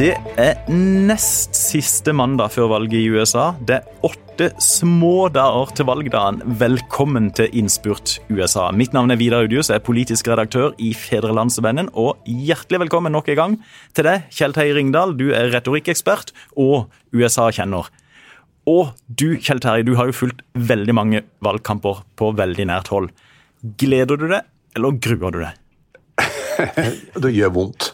Det er nest siste mandag før valget i USA. Det er åtte små dager til valgdagen. Velkommen til Innspurt USA. Mitt navn er Vidar Udius, jeg er politisk redaktør i Fedrelandsvennen. Og hjertelig velkommen nok en gang til deg, Kjell Terje Ringdal. Du er retorikkekspert og USA-kjenner. Og du, Kjell Terje, du har jo fulgt veldig mange valgkamper på veldig nært hold. Gleder du deg, eller gruer du deg? Det gjør vondt.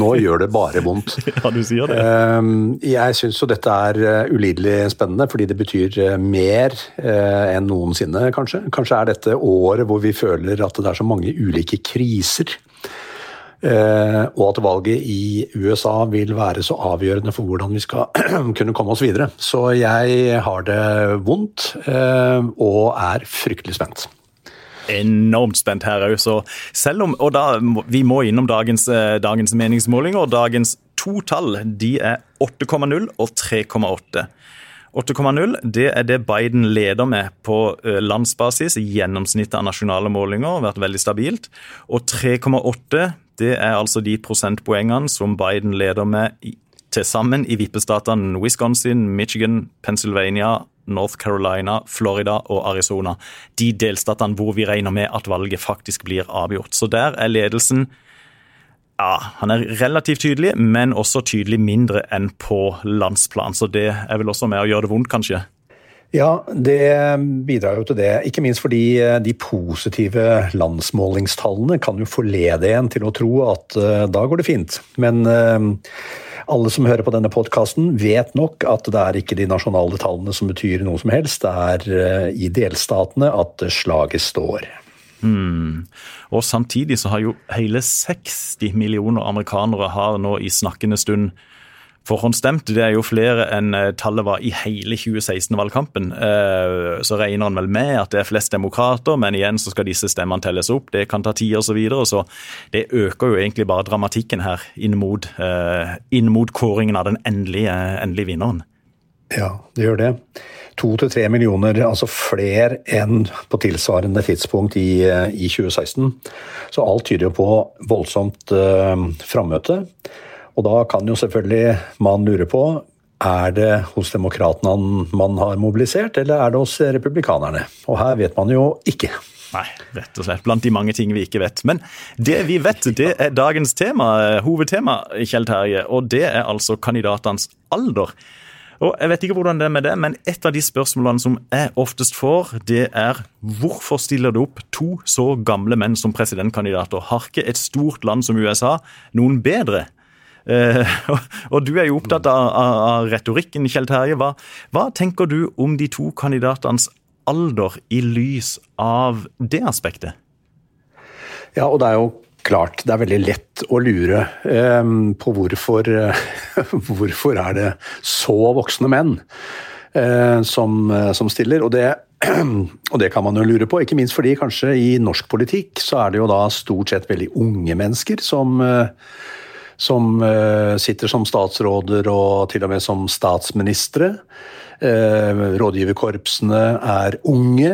Nå gjør det bare vondt. Ja, du sier det. Ehm, jeg syns jo dette er eh, ulidelig spennende, fordi det betyr eh, mer eh, enn noensinne, kanskje. Kanskje er dette året hvor vi føler at det er så mange ulike kriser. Og at valget i USA vil være så avgjørende for hvordan vi skal kunne komme oss videre. Så jeg har det vondt og er fryktelig spent enormt spent her òg. Så selv om Og da, vi må innom dagens, dagens meningsmåling, meningsmålinger. Dagens to tall de er 8,0 og 3,8. 8,0 det er det Biden leder med på eh, landsbasis. Gjennomsnittet av nasjonale målinger har vært veldig stabilt. Og 3,8 det er altså de prosentpoengene som Biden leder med til sammen i vippestatene Wisconsin, Michigan, Pennsylvania, North Carolina, Florida og Arizona. De delstatene hvor vi regner med at valget faktisk blir avgjort. Så der er ledelsen ja, han er relativt tydelig, men også tydelig mindre enn på landsplan. Så det er vel også med å gjøre det vondt, kanskje? Ja, det bidrar jo til det. Ikke minst fordi eh, de positive landsmålingstallene kan jo forlede en til å tro at uh, da går det fint. Men uh, alle som hører på denne podkasten, vet nok at det er ikke de nasjonale tallene som betyr noe som helst. Det er eh, i delstatene at slaget står. Mm. Og Samtidig så har jo hele 60 millioner amerikanere har nå i snakkende stund forhåndsstemt. Det er jo flere enn eh, tallet var i hele 2016-valgkampen. Eh, så regner han vel med at det er flest demokrater, men igjen så skal disse stemmene telles opp. Det kan ta tid osv. Så, videre, så det øker jo egentlig bare dramatikken her inn mot, eh, inn mot kåringen av den endelige, endelige vinneren. Ja, det gjør det. To til tre millioner, altså flere enn på tilsvarende tidspunkt i, i 2016. Så alt tyder jo på voldsomt uh, frammøte. Og da kan jo selvfølgelig man lure på er det hos demokratene man har mobilisert, eller er det hos republikanerne? Og her vet man jo ikke. Nei, rett og slett. Blant de mange ting vi ikke vet. Men det vi vet, det er dagens tema, hovedtema, Kjell Terje. Og det er altså kandidatenes alder. Og jeg vet ikke hvordan det er med det, men et av de spørsmålene som jeg oftest får, det er hvorfor stiller det opp to så gamle menn som presidentkandidater? Har ikke et stort land som USA noen bedre? Eh, og du er jo opptatt av, av retorikken, Kjell Terje. Hva, hva, tenker du om de to kandidatenes alder i lys av det aspektet? Ja, og det er jo klart, det er veldig lett å lure eh, på hvorfor, hvorfor er det så voksne menn eh, som, som, stiller. Og det, og det, kan man jo lure på, ikke minst fordi kanskje i norsk politikk så er det jo da stort sett veldig unge mennesker som eh, som eh, sitter som statsråder og til og med som statsministre. Eh, rådgiverkorpsene er unge,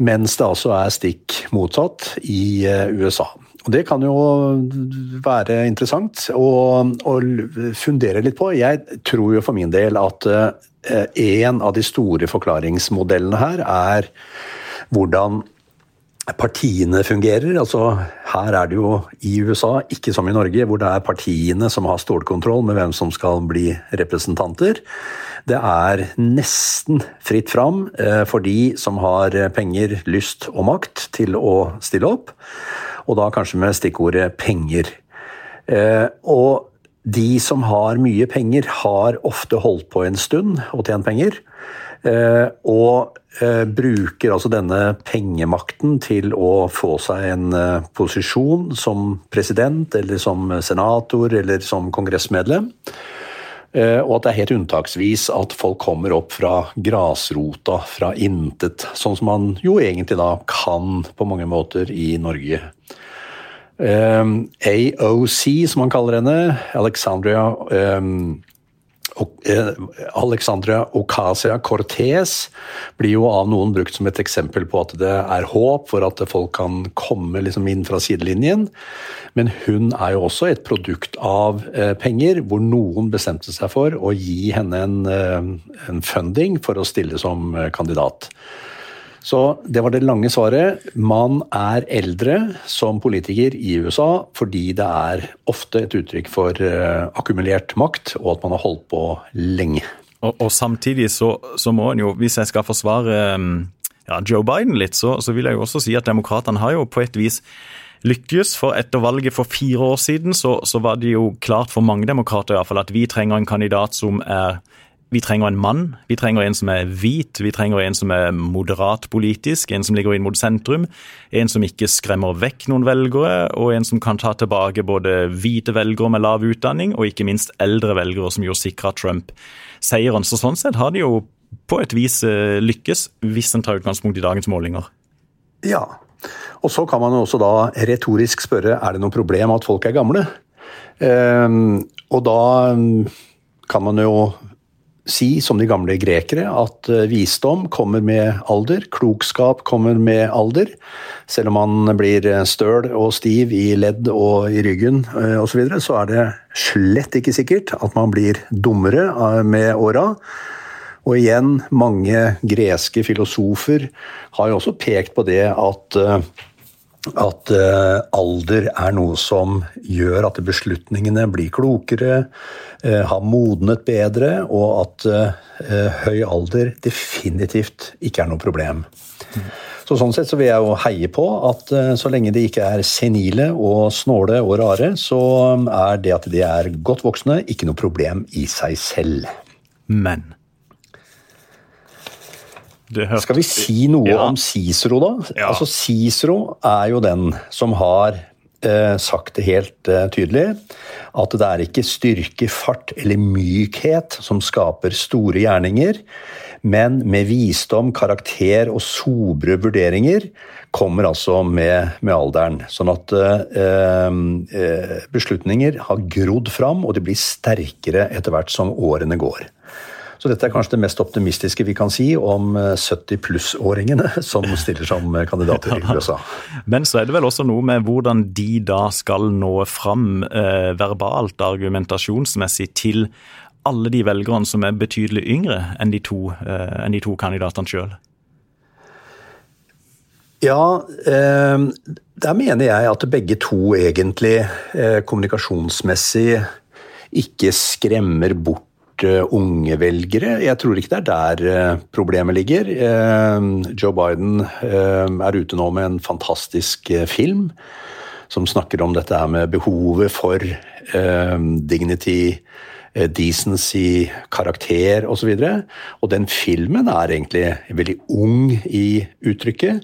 mens det altså er stikk motsatt i eh, USA. Og Det kan jo være interessant å, å, fundere litt på. Jeg tror jo for min del at en av de store forklaringsmodellene her er hvordan partiene fungerer. Altså, her er det jo i USA, ikke som i Norge, hvor det er partiene som har stålkontroll med hvem som skal bli representanter. Det er nesten fritt fram eh, for de som har penger, lyst og makt til å stille opp. Og da kanskje med stikkordet penger. Eh, og de som har mye penger, har ofte holdt på en stund og tjent penger. Eh, og eh, bruker altså denne pengemakten til å få seg en eh, posisjon som president eller som senator eller som kongressmedlem. Og at det er helt unntaksvis at folk kommer opp fra grasrota, fra intet. Sånn som man jo egentlig da kan på mange måter i Norge. AOC, som man kaller henne, Alexandria Eh, Alexandra Ocasia-Cortez blir jo av noen brukt som et eksempel på at det er håp for at folk kan komme liksom inn fra sidelinjen. Men hun er jo også et produkt av eh, penger, hvor noen bestemte seg for å gi henne en, eh, en funding for å stille som kandidat. Så det var det lange svaret. Man er eldre som politiker i USA fordi det er ofte et uttrykk for uh, akkumulert makt, og at man har holdt på lenge. Og, og samtidig så, så, må en jo, hvis jeg skal forsvare um, ja, Joe Biden litt, så, så, vil jeg jo også si at demokratene har jo på et vis lykkes. For etter valget for fire år siden så, så var det jo klart for mange demokrater i hvert fall, at vi trenger en kandidat som er vi trenger en mann, vi trenger en som er hvit, vi trenger en som er moderat politisk, en som ligger inn mot sentrum, en som ikke skremmer vekk noen velgere, og en som kan ta tilbake både hvite velgere med lav utdanning, og ikke minst eldre velgere, som jo sikra Trump seieren. Så sånn sett har de jo på et vis eh, lykkes, hvis en tar utgangspunkt i dagens målinger. Ja, og så kan man jo også da retorisk spørre er det noe problem at folk er gamle. Um, og da kan man jo si, som de gamle grekere, at eh, visdom kommer med alder, klokskap kommer med alder. Selv om man blir eh, støl og stiv i ledd og i ryggen osv., eh, så, videre, så er det slett ikke sikkert at man blir dummere med åra. Og igjen, mange greske filosofer har jo også pekt på det at at uh, alder er noe som gjør at beslutningene blir klokere, uh, har modnet bedre, og at uh, høy alder definitivt ikke er noe problem. Så Sånn sett så vil jeg jo heie på at så lenge de ikke er senile og snåle og rare, så er det at de er godt voksne, ikke noe problem i seg selv. Men skal vi si noe ja. om Cicero, da? Ja. Altså, Cicero er jo den som har eh, sagt det helt eh, tydelig. At det er ikke styrke, fart eller mykhet som skaper store gjerninger. Men med visdom, karakter og sobre vurderinger kommer altså med, med alderen. Sånn at eh, eh beslutninger har grodd fram, og de blir sterkere etter hvert som årene går. Så dette er kanskje det mest optimistiske vi kan si om 70 eh, pluss-åringene som stiller som eh, kandidater i USA. Men så er det vel også noe med hvordan de da skal nå fram eh, verbalt, argumentasjonsmessig, til alle de velgerne som er betydelig yngre enn de to, eh, enn de to kandidatene sjøl. Ja, eh, der mener jeg at begge to egentlig eh, kommunikasjonsmessig ikke skremmer bort unge velgere. Jeg tror ikke det er der eh, problemet ligger. Eh, Joe Biden er ute nå med en fantastisk film som snakker om dette her med behovet for dignity, decency, karakter osv. Og, så og den filmen er egentlig veldig ung i uttrykket.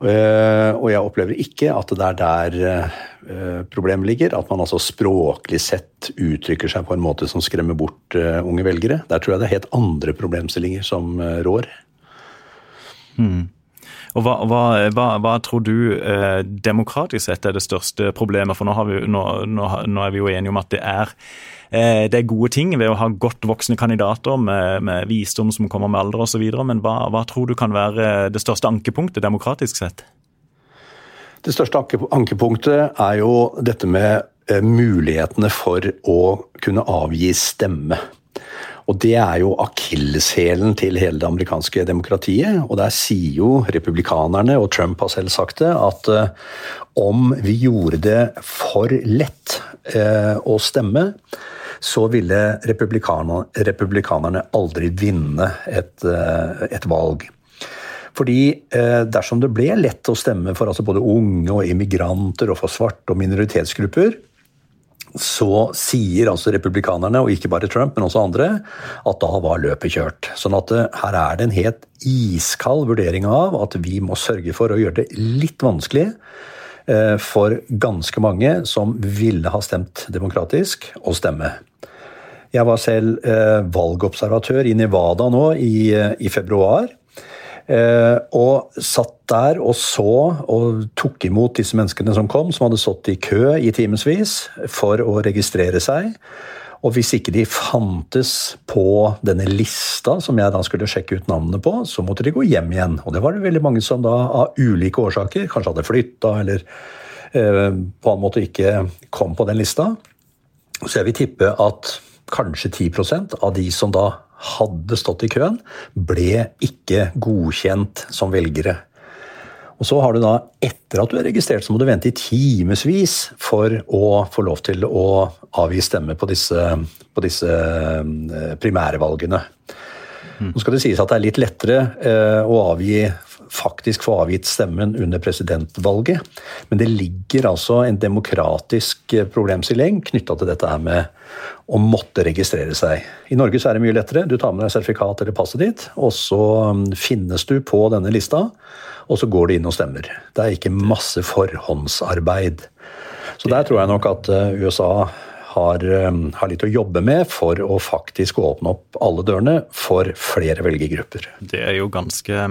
Eh, og jeg opplever ikke at det er der eh, problemet ligger. At man altså språklig sett uttrykker seg på en måte som skremmer bort eh, unge velgere. Der tror jeg det er helt andre problemstillinger som rår. Mm. Og hva, hva, hva, hva, tror du eh, demokratisk sett er det største problemet? For nå, vi, nå, nå, nå er vi jo enige om at det er Eh, det er gode ting ved å ha godt voksne kandidater med, med visdom som kommer med alder osv. Men hva, hva tror du kan være det største ankepunktet demokratisk sett? Det største ankepunktet er jo dette med eh, mulighetene for å kunne avgi stemme. Og Det er jo akilleshælen til hele det amerikanske demokratiet. Og der sier jo republikanerne, og Trump har selv sagt det, at uh, om vi gjorde det for lett uh, å stemme, så ville republikanerne, aldri vinne et, eh, et valg. Fordi eh, dersom det ble lett å stemme for altså både unge og immigranter og for svarte og minoritetsgrupper, så sier altså republikanerne, og ikke bare Trump, men også andre, at da var løpet kjørt. Sånn at eh, her er det en helt iskald vurdering av at vi må sørge for å gjøre det litt vanskelig Eh, for ganske mange som ville ha stemt demokratisk, å stemme. Jeg var selv eh, valgobservatør i Nevada nå i, i februar. Og satt der og så og tok imot disse menneskene som kom, som hadde stått i kø i timevis for å registrere seg. Og hvis ikke de fantes på denne lista, som jeg da skulle sjekke ut navnene på, så måtte de gå hjem igjen. Og det var det veldig mange som da av ulike årsaker kanskje hadde flytta eller eh, på en måte ikke kom på den lista. Så jeg vil tippe at kanskje 10% av de som da hadde stått i køen, ble ikke godkjent som velgere. Og så har du da, etter at du er registrert, så må du vente i timevis for å få lov til å avgi stemme på disse, på disse eh, primærvalgene. Nå skal det sies at det er litt lettere eh, å avgi faktisk få avgitt stemmen under presidentvalget. Men det ligger altså en demokratisk eh, problemstilling knytta til dette her med å måtte registrere seg. I Norge så er det mye lettere. Du tar med deg sertifikat eller passet ditt, og så mm, finnes du på denne lista, og så går du inn og stemmer. Det er ikke masse forhåndsarbeid. Så der tror jeg nok at eh, USA har, um, har, litt å jobbe med for å faktisk åpne opp alle dørene for flere velgergrupper. Det er jo ganske,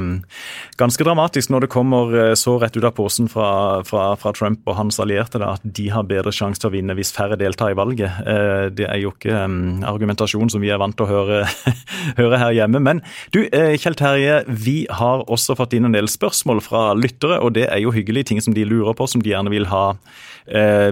ganske dramatisk når det kommer uh, så rett ut av posen fra, fra, fra Trump og hans allierte da, at de har bedre sjanse til å vinne hvis færre deltar i valget. Uh, det er jo ikke um, argumentasjon som vi er vant til å høre, høre her hjemme. Men du, Kjell Terje, vi har også fått inn en del spørsmål fra lyttere, og det er jo hyggelige ting som de lurer på, som de gjerne vil ha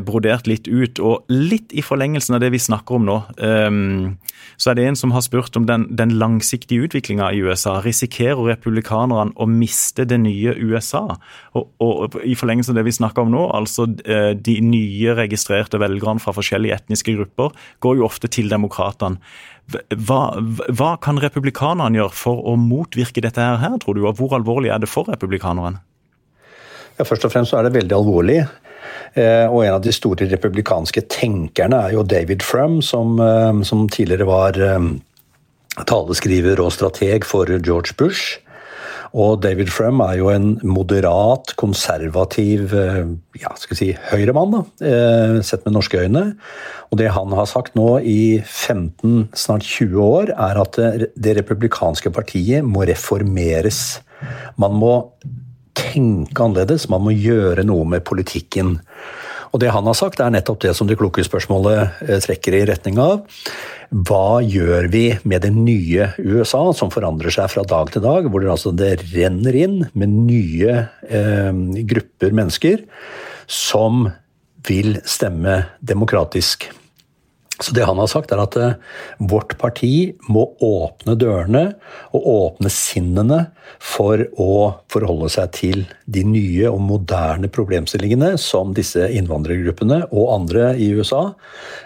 brodert litt ut. Og litt i forlengelsen av det vi snakker om nå, um, så er det en som har spurt om den, den langsiktige utviklinga i USA. Risikerer republikanerne å miste det nye USA? Og, og, I forlengelsen av det vi snakker om nå, altså uh, de nye registrerte velgerne fra forskjellige etniske grupper, går jo ofte til demokratene. Hva, hva, kan republikanerne gjøre for å motvirke dette her, tror du, og hvor alvorlig er det for republikanerne? Ja, først og fremst er det veldig alvorlig. Eh, og en av de store republikanske tenkerne er jo David Frum, som, eh, som tidligere var eh, taleskriver og strateg for George Bush. Og David Frum er jo en moderat, konservativ ja, skal si, høyremann, da, sett med norske øyne. Og det han har sagt nå i 15, snart 20 år, er at det republikanske partiet må reformeres. Man må tenke annerledes, man må gjøre noe med politikken. Og Det han har sagt, er nettopp det som det kloke spørsmålet eh, trekker i retning av. Hva gjør vi med det nye USA, som forandrer seg fra dag til dag? Hvor det, altså, det renner inn med nye eh, grupper mennesker som vil stemme demokratisk. Så det han har sagt, er at eh, vårt parti må åpne dørene og åpne sinnene for å forholde seg til de nye og moderne problemstillingene som disse innvandrergruppene og andre i USA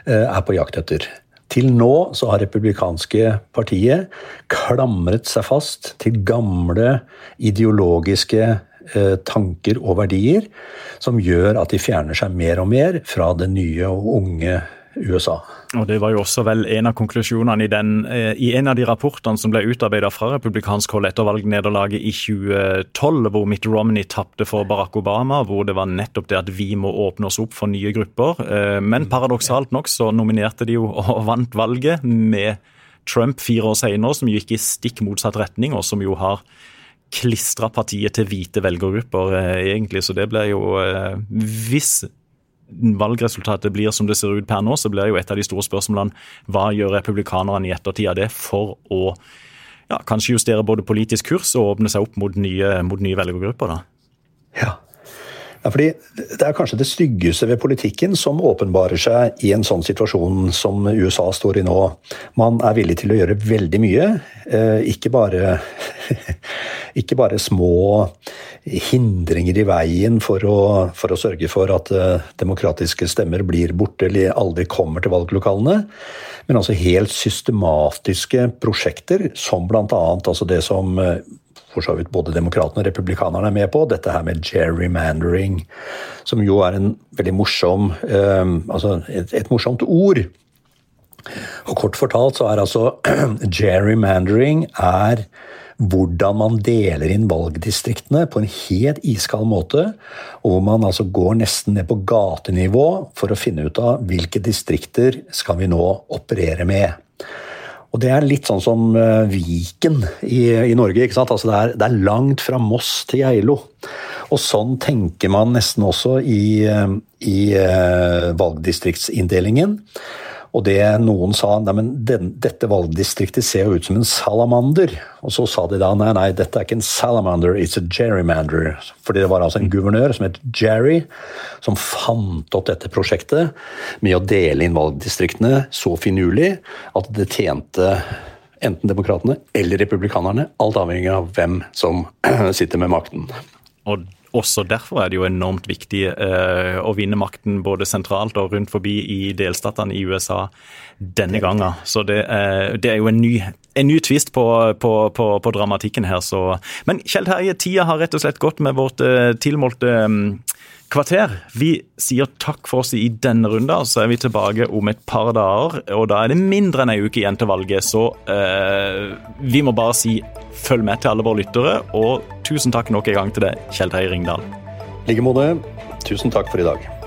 eh, er på jakt etter. Til nå så har republikanske partiet klamret seg fast til gamle ideologiske eh, tanker og verdier som gjør at de fjerner seg mer og mer fra det nye og unge USA. Og Det var jo også vel en av konklusjonene i, den, eh, i en av de rapportene som ble utarbeidet fra republikansk hold etter valgnederlaget i 2012, hvor Mitt Romney tapte for Barack Obama, hvor det var nettopp det at vi må åpne oss opp for nye grupper. Eh, men paradoksalt nok så nominerte de jo og vant valget med Trump fire år senere, som gikk i stikk motsatt retning, og som jo har klistra partiet til hvite velgergrupper, eh, egentlig. Så det ble jo Hvis valgresultatet blir som det ser ut per nå, så blir jo et av de store spørsmålene hva gjør republikanerne i ettertid av det for å ja, kanskje justere både politisk kurs og åpne seg opp mot nye, mot nye velgergrupper? da? Ja. Ja, fordi Det er kanskje det styggeste ved politikken som åpenbarer seg i en sånn situasjon som USA står i nå. Man er villig til å gjøre veldig mye. Eh, ikke bare, ikke bare små hindringer i veien for å, for å sørge for at eh, demokratiske stemmer blir borte eller aldri kommer til valglokalene. Men altså helt systematiske prosjekter, som bl.a. Altså det som eh, for så vidt både demokratene og republikanerne er med på, dette her med gerrymandering, som jo er en veldig morsom eh, Altså et, et, morsomt ord. Og kort fortalt så er altså gerrymandering er hvordan man deler inn valgdistriktene på en helt iskald måte, og hvor man altså går nesten ned på gatenivå for å finne ut av hvilke distrikter skal vi nå operere med. Og det er litt sånn som uh, Viken i, i, Norge. ikke sant? Altså det, er, det er langt fra Moss til Geilo. Og sånn tenker man nesten også i, uh, i uh, valgdistriktsinndelingen. Og det noen sa nei, men den, dette valgdistriktet ser jo ut som en salamander. Og så sa de da nei, nei, dette er ikke en salamander, it's a gerrymander. Fordi det var altså en guvernør som het Jerry, som fant opp dette prosjektet med å dele inn valgdistriktene så finurlig at det tjente enten demokratene eller republikanerne, alt avhengig av hvem som sitter med makten. Og også derfor er det jo enormt viktig eh, å vinne makten både sentralt og rundt forbi i delstatene i USA denne gangen. Så det, eh, det er jo en ny, en ny twist på, på, på, på, dramatikken her. Så. Men Kjell Terje, tida har rett og slett gått med vårt eh, tilmålte mm, kvarter. Vi sier takk for oss i denne runden, så er vi tilbake om et par dager. Og da er det mindre enn ei uke igjen til valget, så eh, vi må bare si følg med til alle våre lyttere. Og tusen takk nok en gang til deg, Kjell Terje Ringdal. I like måte. Tusen takk for i dag.